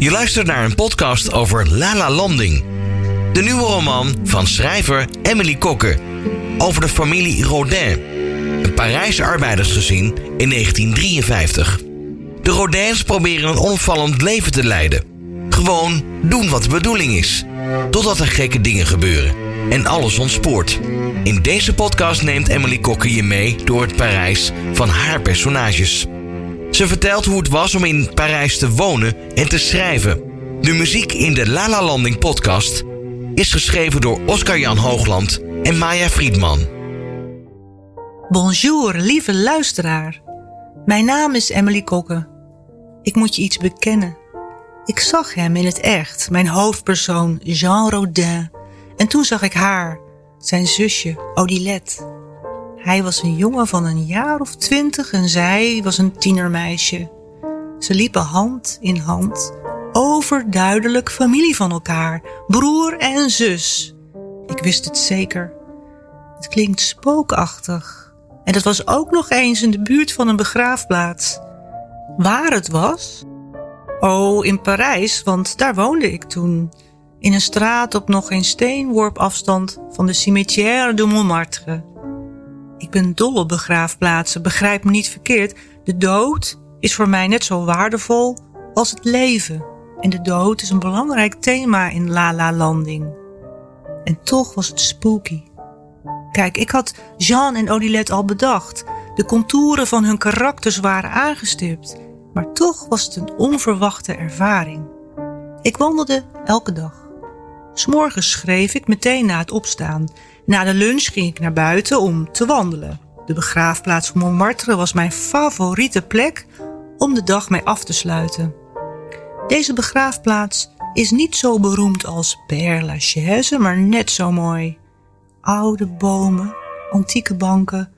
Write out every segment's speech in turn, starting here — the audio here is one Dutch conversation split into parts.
Je luistert naar een podcast over Lala Landing. De nieuwe roman van schrijver Emily Kokke. Over de familie Rodin. Een Parijse arbeidersgezin in 1953. De Rodins proberen een onopvallend leven te leiden. Gewoon doen wat de bedoeling is. Totdat er gekke dingen gebeuren. En alles ontspoort. In deze podcast neemt Emily Kokke je mee door het Parijs van haar personages. Ze vertelt hoe het was om in Parijs te wonen en te schrijven. De muziek in de Lala Landing podcast is geschreven door Oscar-Jan Hoogland en Maya Friedman. Bonjour, lieve luisteraar. Mijn naam is Emily Kokke. Ik moet je iets bekennen. Ik zag hem in het echt, mijn hoofdpersoon Jean Rodin. En toen zag ik haar, zijn zusje Odilette. Hij was een jongen van een jaar of twintig en zij was een tienermeisje. Ze liepen hand in hand, overduidelijk familie van elkaar, broer en zus. Ik wist het zeker. Het klinkt spookachtig. En het was ook nog eens in de buurt van een begraafplaats. Waar het was? Oh, in Parijs, want daar woonde ik toen. In een straat op nog geen steenworp afstand van de cimetière de Montmartre. Ik ben dol op begraafplaatsen, begrijp me niet verkeerd. De dood is voor mij net zo waardevol als het leven. En de dood is een belangrijk thema in Lala Landing. En toch was het spooky. Kijk, ik had Jean en Odilette al bedacht. De contouren van hun karakters waren aangestipt. Maar toch was het een onverwachte ervaring. Ik wandelde elke dag. S'morgens schreef ik meteen na het opstaan. Na de lunch ging ik naar buiten om te wandelen. De begraafplaats van Montmartre was mijn favoriete plek om de dag mee af te sluiten. Deze begraafplaats is niet zo beroemd als Père Lachaise, maar net zo mooi. Oude bomen, antieke banken,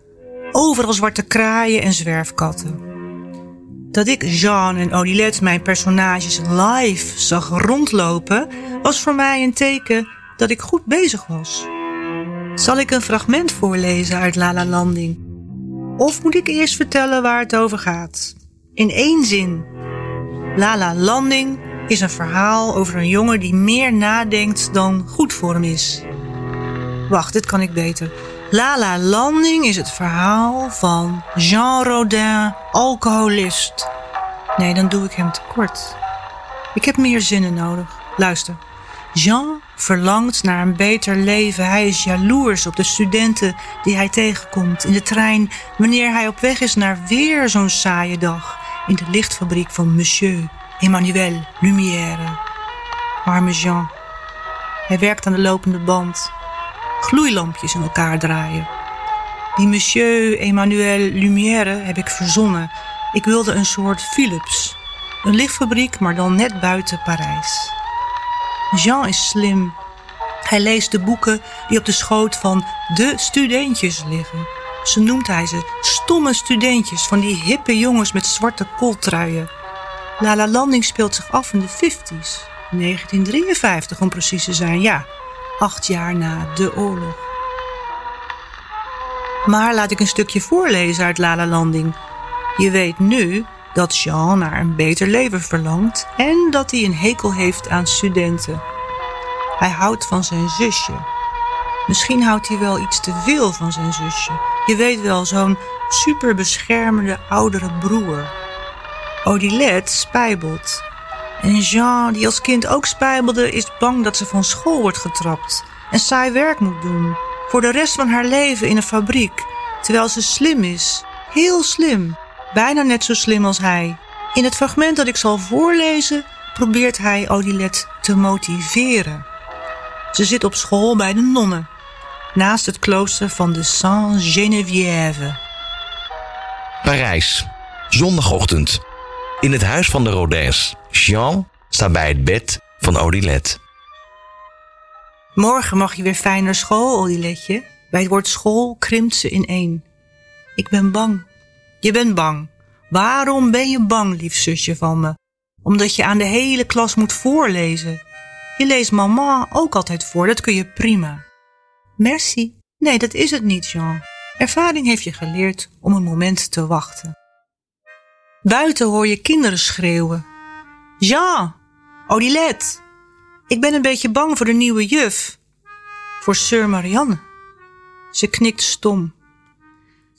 overal zwarte kraaien en zwerfkatten. Dat ik Jean en Odilette, mijn personages, live zag rondlopen, was voor mij een teken dat ik goed bezig was. Zal ik een fragment voorlezen uit Lala Landing? Of moet ik eerst vertellen waar het over gaat? In één zin. Lala Landing is een verhaal over een jongen die meer nadenkt dan goed voor hem is. Wacht, dit kan ik beter. Lala Landing is het verhaal van Jean Rodin, alcoholist. Nee, dan doe ik hem tekort. Ik heb meer zinnen nodig. Luister. Jean verlangt naar een beter leven. Hij is jaloers op de studenten die hij tegenkomt in de trein wanneer hij op weg is naar weer zo'n saaie dag in de lichtfabriek van Monsieur Emmanuel Lumière. Arme Jean. Hij werkt aan de lopende band. Gloeilampjes in elkaar draaien. Die Monsieur Emmanuel Lumière heb ik verzonnen. Ik wilde een soort Philips. Een lichtfabriek, maar dan net buiten Parijs. Jean is slim. Hij leest de boeken die op de schoot van de studentjes liggen. Zo noemt hij ze stomme studentjes van die hippe jongens met zwarte kooltruien. La Landing speelt zich af in de 50s. 1953 om precies te zijn, ja. Acht jaar na de oorlog. Maar laat ik een stukje voorlezen uit Lala Landing. Je weet nu dat Jean naar een beter leven verlangt en dat hij een hekel heeft aan studenten. Hij houdt van zijn zusje. Misschien houdt hij wel iets te veel van zijn zusje. Je weet wel, zo'n superbeschermende oudere broer. Odilette spijbelt. En Jean, die als kind ook spijbelde, is bang dat ze van school wordt getrapt en saai werk moet doen. Voor de rest van haar leven in een fabriek, terwijl ze slim is. Heel slim. Bijna net zo slim als hij. In het fragment dat ik zal voorlezen, probeert hij Odilette te motiveren. Ze zit op school bij de nonnen, naast het klooster van de Saint-Geneviève. Parijs, zondagochtend. In het huis van de Rodins. Jean staat bij het bed van Odilette. Morgen mag je weer fijn naar school, Odiletje. Bij het woord school krimpt ze in één. Ik ben bang. Je bent bang. Waarom ben je bang, lief zusje van me? Omdat je aan de hele klas moet voorlezen. Je leest mama ook altijd voor, dat kun je prima. Merci. Nee, dat is het niet, Jean. Ervaring heeft je geleerd om een moment te wachten. Buiten hoor je kinderen schreeuwen. Jean, Odilette, ik ben een beetje bang voor de nieuwe juf. Voor Sir Marianne. Ze knikt stom.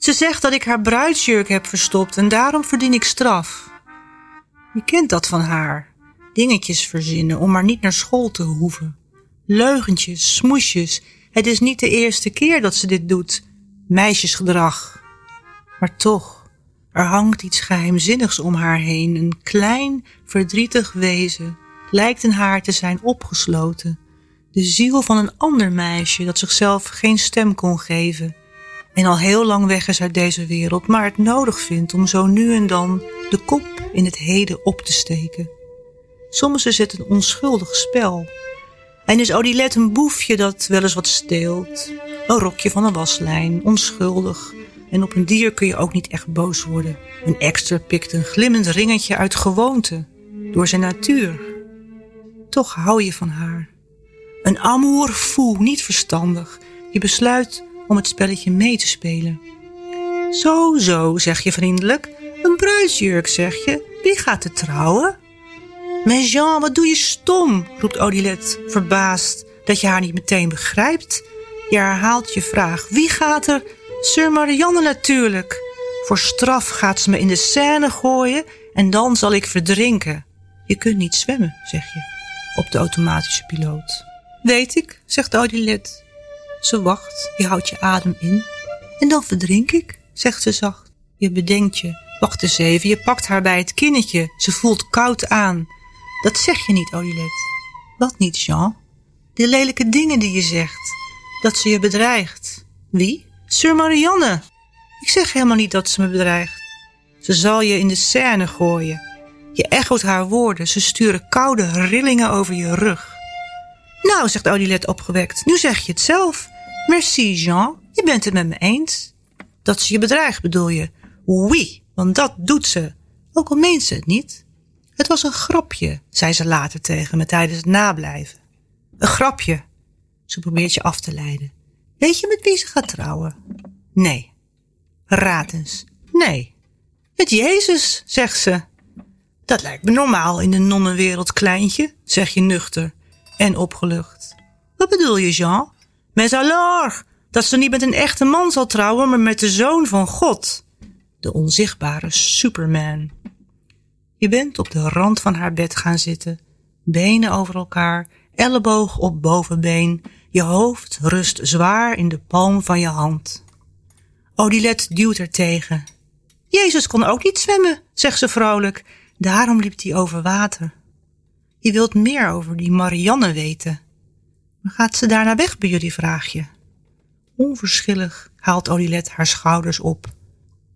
Ze zegt dat ik haar bruidsjurk heb verstopt en daarom verdien ik straf. Je kent dat van haar. Dingetjes verzinnen om maar niet naar school te hoeven. Leugentjes, smoesjes. Het is niet de eerste keer dat ze dit doet. Meisjesgedrag. Maar toch, er hangt iets geheimzinnigs om haar heen. Een klein, verdrietig wezen lijkt in haar te zijn opgesloten. De ziel van een ander meisje dat zichzelf geen stem kon geven. En al heel lang weg is uit deze wereld, maar het nodig vindt om zo nu en dan de kop in het heden op te steken. Soms is het een onschuldig spel. En is Odilette een boefje dat wel eens wat steelt. Een rokje van een waslijn, onschuldig. En op een dier kun je ook niet echt boos worden. Een extra pikt een glimmend ringetje uit gewoonte, door zijn natuur. Toch hou je van haar. Een amour fou, niet verstandig. Je besluit om het spelletje mee te spelen. Zo, zo, zeg je vriendelijk. Een bruidsjurk, zeg je. Wie gaat er trouwen? Mais Jean, wat doe je stom, roept Odilette, verbaasd dat je haar niet meteen begrijpt. Je herhaalt je vraag. Wie gaat er? Sir Marianne natuurlijk. Voor straf gaat ze me in de Seine gooien en dan zal ik verdrinken. Je kunt niet zwemmen, zeg je, op de automatische piloot. Weet ik, zegt Odilette. Ze wacht, je houdt je adem in. En dan verdrink ik, zegt ze zacht. Je bedenkt je. Wacht eens even, je pakt haar bij het kinnetje. Ze voelt koud aan. Dat zeg je niet, Odilette. Wat niet, Jean? De lelijke dingen die je zegt. Dat ze je bedreigt. Wie? Sir Marianne. Ik zeg helemaal niet dat ze me bedreigt. Ze zal je in de scène gooien. Je echoot haar woorden. Ze sturen koude rillingen over je rug. Nou, zegt Odilette opgewekt. Nu zeg je het zelf. Merci, Jean. Je bent het met me eens. Dat ze je bedreigt, bedoel je? Oui, want dat doet ze. Ook al meent ze het niet. Het was een grapje, zei ze later tegen me tijdens het nablijven. Een grapje. Ze probeert je af te leiden. Weet je met wie ze gaat trouwen? Nee. Raad eens. Nee. Met Jezus, zegt ze. Dat lijkt me normaal in de nonnenwereld, kleintje, zeg je nuchter en opgelucht. Wat bedoel je, Jean? Mais alors, dat ze niet met een echte man zal trouwen, maar met de zoon van God. De onzichtbare Superman. Je bent op de rand van haar bed gaan zitten, benen over elkaar, elleboog op bovenbeen, je hoofd rust zwaar in de palm van je hand. Odilette duwt er tegen. Jezus kon ook niet zwemmen, zegt ze vrolijk. Daarom liep hij over water. Je wilt meer over die Marianne weten. Maar gaat ze daarna weg bij jullie, vraag je. Onverschillig haalt Odilette haar schouders op.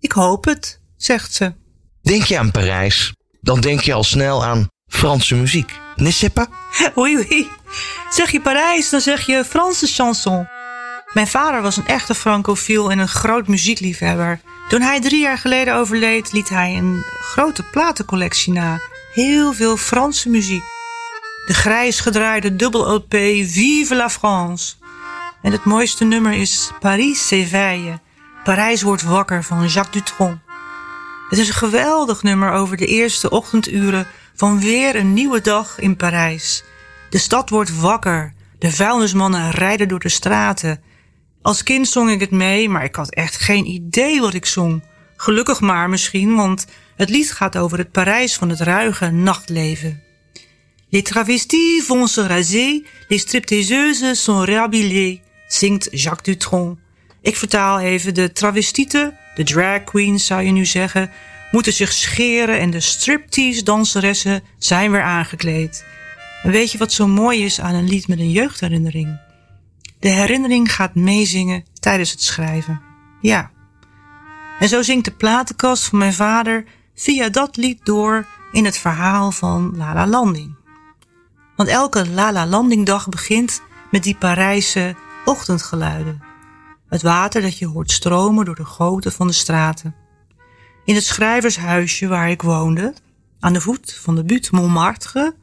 Ik hoop het, zegt ze. Denk je aan Parijs, dan denk je al snel aan Franse muziek. N'est-ce pas? Oui, oui. Zeg je Parijs, dan zeg je Franse chanson. Mijn vader was een echte francofiel en een groot muziekliefhebber. Toen hij drie jaar geleden overleed, liet hij een grote platencollectie na. Heel veel Franse muziek. De grijs gedraaide dubbel LP Vive la France. En het mooiste nummer is Paris s'éveille. Parijs wordt wakker van Jacques Dutronc. Het is een geweldig nummer over de eerste ochtenduren van weer een nieuwe dag in Parijs. De stad wordt wakker. De vuilnismannen rijden door de straten. Als kind zong ik het mee, maar ik had echt geen idee wat ik zong. Gelukkig maar misschien, want het lied gaat over het Parijs van het ruige nachtleven. Les travestis vont se raser, les stripteaseuses sont réhabillées, zingt Jacques Dutronc. Ik vertaal even, de travestieten, de drag queens zou je nu zeggen, moeten zich scheren en de striptease danseressen zijn weer aangekleed. En weet je wat zo mooi is aan een lied met een jeugdherinnering? De herinnering gaat meezingen tijdens het schrijven. Ja. En zo zingt de platenkast van mijn vader via dat lied door in het verhaal van Lala Landing. Want elke Lala Landingdag begint met die Parijse ochtendgeluiden. Het water dat je hoort stromen door de goten van de straten. In het schrijvershuisje waar ik woonde, aan de voet van de buurt Montmartre,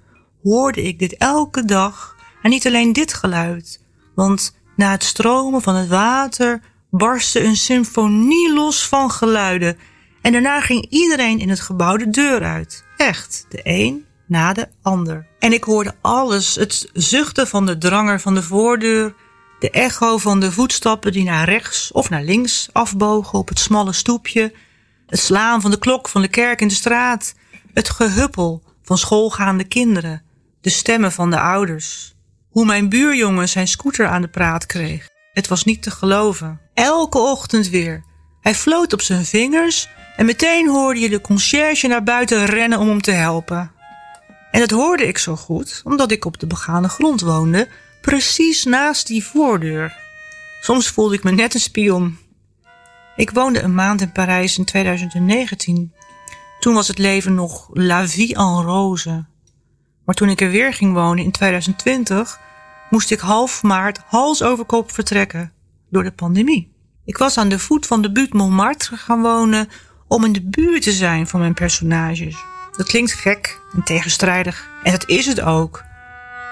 hoorde ik dit elke dag. En niet alleen dit geluid, want na het stromen van het water barstte een symfonie los van geluiden. En daarna ging iedereen in het gebouw de deur uit. Echt, de een na de ander. En ik hoorde alles: het zuchten van de dranger van de voordeur, de echo van de voetstappen die naar rechts of naar links afbogen op het smalle stoepje, het slaan van de klok van de kerk in de straat, het gehuppel van schoolgaande kinderen, de stemmen van de ouders. Hoe mijn buurjongen zijn scooter aan de praat kreeg. Het was niet te geloven. Elke ochtend weer. Hij floot op zijn vingers en meteen hoorde je de conciërge naar buiten rennen om hem te helpen. En dat hoorde ik zo goed, omdat ik op de begane grond woonde, precies naast die voordeur. Soms voelde ik me net een spion. Ik woonde een maand in Parijs in 2019. Toen was het leven nog la vie en rose. Maar toen ik er weer ging wonen in 2020, moest ik half maart hals over kop vertrekken door de pandemie. Ik was aan de voet van de buurt Montmartre gaan wonen om in de buurt te zijn van mijn personages. Dat klinkt gek en tegenstrijdig. En dat is het ook.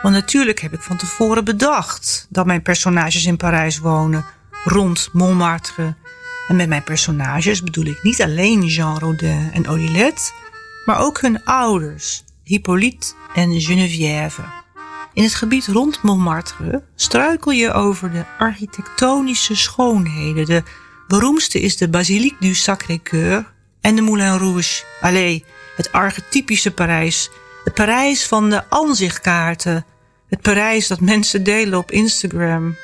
Want natuurlijk heb ik van tevoren bedacht dat mijn personages in Parijs wonen, rond Montmartre. En met mijn personages bedoel ik niet alleen Jean Rodin en Odilette, maar ook hun ouders, Hippolyte en Geneviève. In het gebied rond Montmartre struikel je over de architectonische schoonheden. De beroemdste is de Basilique du Sacré-Cœur en de Moulin Rouge. Allee, het archetypische Parijs. Het Parijs van de aanzichtkaarten. Het Parijs dat mensen delen op Instagram.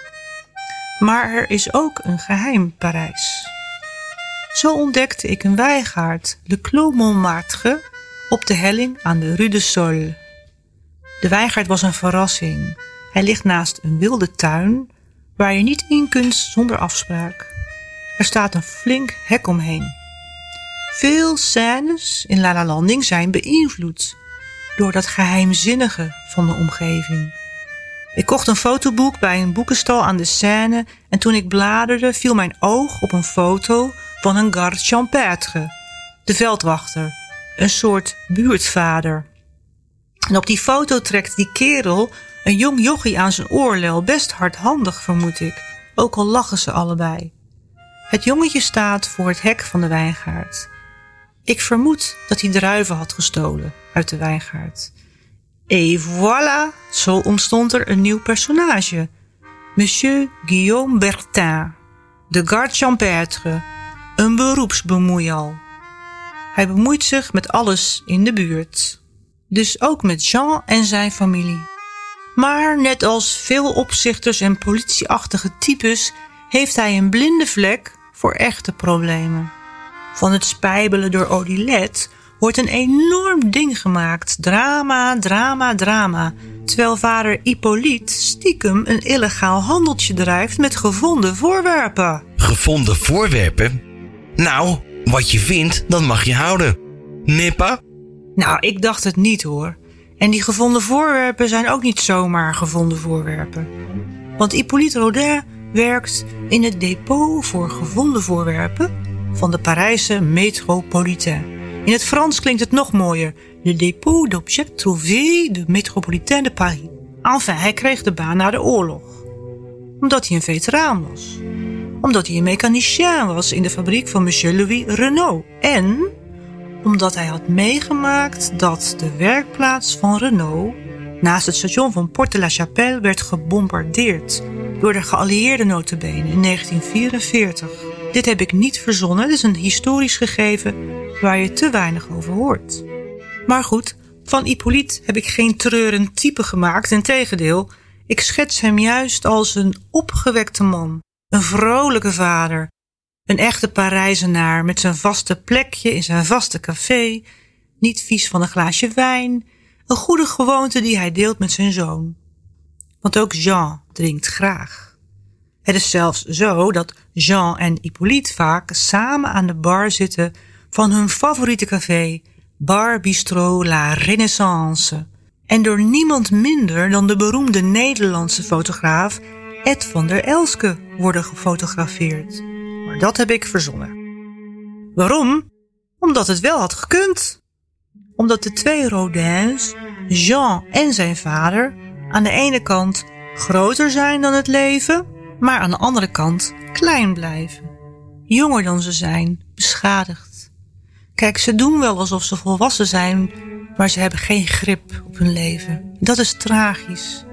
Maar er is ook een geheim Parijs. Zo ontdekte ik een wijngaard, Le Clos Montmartre, op de helling aan de Rue de Sol. De wijngaard was een verrassing. Hij ligt naast een wilde tuin waar je niet in kunt zonder afspraak. Er staat een flink hek omheen. Veel scènes in La La Landing zijn beïnvloed door dat geheimzinnige van de omgeving. Ik kocht een fotoboek bij een boekenstal aan de Seine en toen ik bladerde viel mijn oog op een foto van een garde champêtre, de veldwachter, een soort buurtvader. En op die foto trekt die kerel een jong jochie aan zijn oorlel, best hardhandig vermoed ik, ook al lachen ze allebei. Het jongetje staat voor het hek van de wijngaard. Ik vermoed dat hij druiven had gestolen uit de wijngaard. Et voilà, zo ontstond er een nieuw personage. Monsieur Guillaume Bertin, de garde champêtre, een beroepsbemoeial. Hij bemoeit zich met alles in de buurt. Dus ook met Jean en zijn familie. Maar net als veel opzichters en politieachtige types heeft hij een blinde vlek voor echte problemen. Van het spijbelen door Odilette wordt een enorm ding gemaakt. Drama, drama, drama. Terwijl vader Hippolyte stiekem een illegaal handeltje drijft met gevonden voorwerpen. Gevonden voorwerpen? Nou, wat je vindt, dat mag je houden. Nippa? Nou, ik dacht het niet hoor. En die gevonden voorwerpen zijn ook niet zomaar gevonden voorwerpen. Want Hippolyte Rodin werkt in het depot voor gevonden voorwerpen van de Parijse Métropolitain. In het Frans klinkt het nog mooier. Le dépôt d'objects trouvés de Métropolitain de Paris. Enfin, hij kreeg de baan na de oorlog. Omdat hij een veteraan was. Omdat hij een mechanicien was in de fabriek van Monsieur Louis Renault. En omdat hij had meegemaakt dat de werkplaats van Renault naast het station van Porte-la-Chapelle werd gebombardeerd door de geallieerde notabene in 1944. Dit heb ik niet verzonnen, het is een historisch gegeven waar je te weinig over hoort. Maar goed, van Hippolyte heb ik geen treurend type gemaakt, integendeel, ik schets hem juist als een opgewekte man, een vrolijke vader, een echte Parijzenaar met zijn vaste plekje in zijn vaste café, niet vies van een glaasje wijn, een goede gewoonte die hij deelt met zijn zoon. Want ook Jean drinkt graag. Het is zelfs zo dat Jean en Hippolyte vaak samen aan de bar zitten van hun favoriete café, Bar Bistro La Renaissance. En door niemand minder dan de beroemde Nederlandse fotograaf Ed van der Elske worden gefotografeerd. Maar dat heb ik verzonnen. Waarom? Omdat het wel had gekund. Omdat de twee Rodins, Jean en zijn vader, aan de ene kant groter zijn dan het leven, maar aan de andere kant klein blijven. Jonger dan ze zijn, beschadigd. Kijk, ze doen wel alsof ze volwassen zijn, maar ze hebben geen grip op hun leven. Dat is tragisch.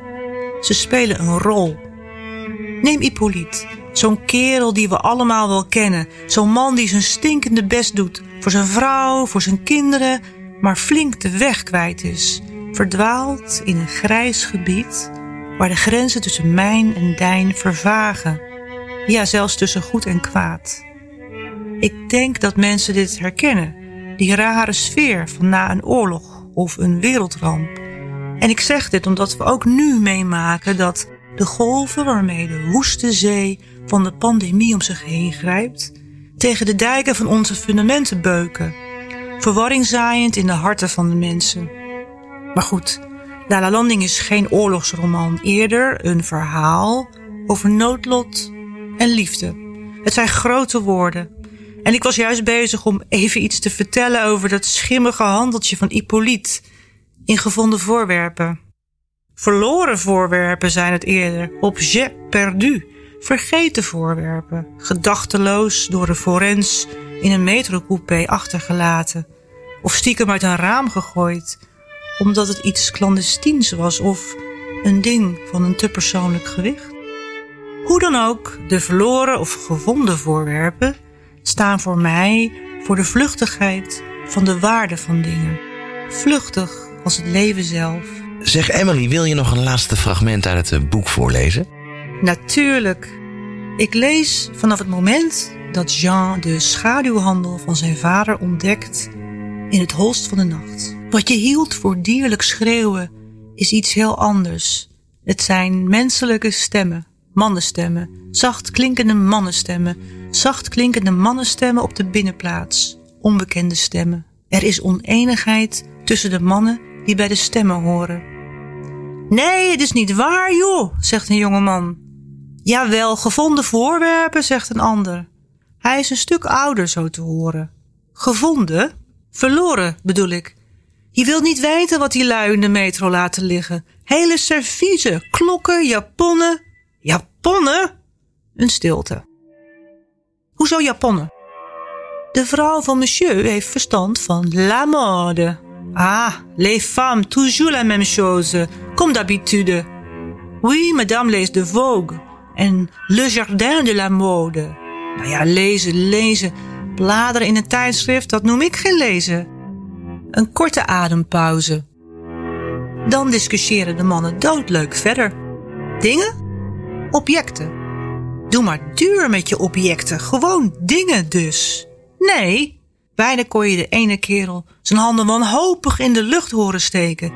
Ze spelen een rol. Neem Hippolyte, zo'n kerel die we allemaal wel kennen. Zo'n man die zijn stinkende best doet voor zijn vrouw, voor zijn kinderen, maar flink de weg kwijt is. Verdwaald in een grijs gebied waar de grenzen tussen mijn en dijn vervagen. Ja, zelfs tussen goed en kwaad. Ik denk dat mensen dit herkennen, die rare sfeer van na een oorlog of een wereldramp. En ik zeg dit omdat we ook nu meemaken dat de golven waarmee de woeste zee van de pandemie om zich heen grijpt, tegen de dijken van onze fundamenten beuken, verwarring zaaiend in de harten van de mensen. Maar goed, La La Landing is geen oorlogsroman, eerder een verhaal over noodlot en liefde. Het zijn grote woorden. En ik was juist bezig om even iets te vertellen over dat schimmige handeltje van Hippolyte in gevonden voorwerpen. Verloren voorwerpen zijn het eerder, objet perdu, vergeten voorwerpen, gedachteloos door de forens in een metrocoupé achtergelaten of stiekem uit een raam gegooid omdat het iets clandestines was of een ding van een te persoonlijk gewicht. Hoe dan ook, de verloren of gevonden voorwerpen staan voor mij voor de vluchtigheid van de waarde van dingen. Vluchtig als het leven zelf. Zeg Emily, wil je nog een laatste fragment uit het eh, boek voorlezen? Natuurlijk. Ik lees vanaf het moment dat Jean de schaduwhandel van zijn vader ontdekt in het holst van de nacht. Wat je hield voor dierlijk schreeuwen is iets heel anders. Het zijn menselijke stemmen, mannenstemmen, zacht klinkende mannenstemmen, zacht klinkende mannenstemmen op de binnenplaats, onbekende stemmen. Er is oneenigheid tussen de mannen die bij de stemmen horen. Nee, het is niet waar, joh, zegt een jonge man. Jawel, gevonden voorwerpen, zegt een ander. Hij is een stuk ouder, zo te horen. Gevonden? Verloren, bedoel ik. Je wilt niet weten wat die lui in de metro laten liggen. Hele serviezen, klokken, japonnen. Japonnen? Een stilte. Hoezo japonnen? De vrouw van monsieur heeft verstand van la mode. Ah, les femmes, toujours la même chose, comme d'habitude. Oui, madame leest de Vogue en Le Jardin de la Mode. Nou ja, lezen, lezen. Bladeren in een tijdschrift, dat noem ik geen lezen. Een korte adempauze. Dan discussiëren de mannen doodleuk verder. Dingen? Objecten. Doe maar duur met je objecten. Gewoon dingen dus. Nee, bijna kon je de ene kerel zijn handen wanhopig in de lucht horen steken.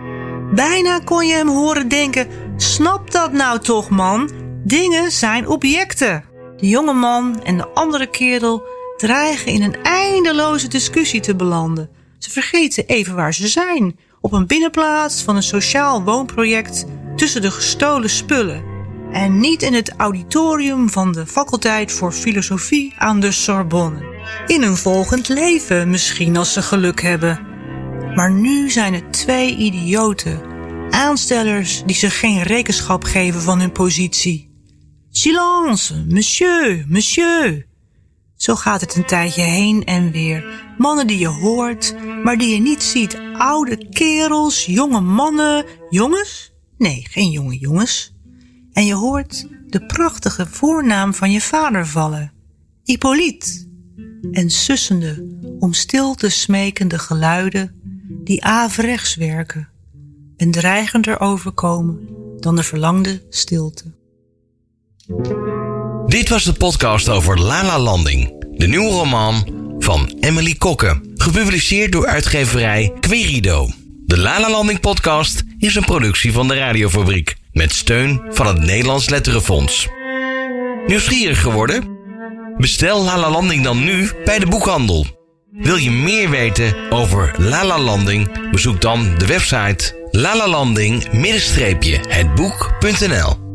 Bijna kon je hem horen denken: Snap dat nou toch, man? Dingen zijn objecten. De jonge man en de andere kerel dreigen in een eindeloze discussie te belanden. Ze vergeten even waar ze zijn. Op een binnenplaats van een sociaal woonproject tussen de gestolen spullen. En niet in het auditorium van de faculteit voor filosofie aan de Sorbonne. In een volgend leven misschien als ze geluk hebben. Maar nu zijn het twee idioten. Aanstellers die zich geen rekenschap geven van hun positie. Silence, monsieur, monsieur. Zo gaat het een tijdje heen en weer. Mannen die je hoort, maar die je niet ziet. Oude kerels, jonge mannen. Jongens? Nee, geen jonge jongens. En je hoort de prachtige voornaam van je vader vallen. Hippolyte. En sussende, om stil te smekende geluiden die averechts werken en dreigender overkomen dan de verlangde stilte. Dit was de podcast over Lala Landing, de nieuwe roman van Emily Kokke, gepubliceerd door uitgeverij Querido. De Lala Landing podcast is een productie van de Radiofabriek met steun van het Nederlands Letterenfonds. Nieuwsgierig geworden? Bestel Lala Landing dan nu bij de boekhandel. Wil je meer weten over Lala Landing? Bezoek dan de website lalalanding-hetboek.nl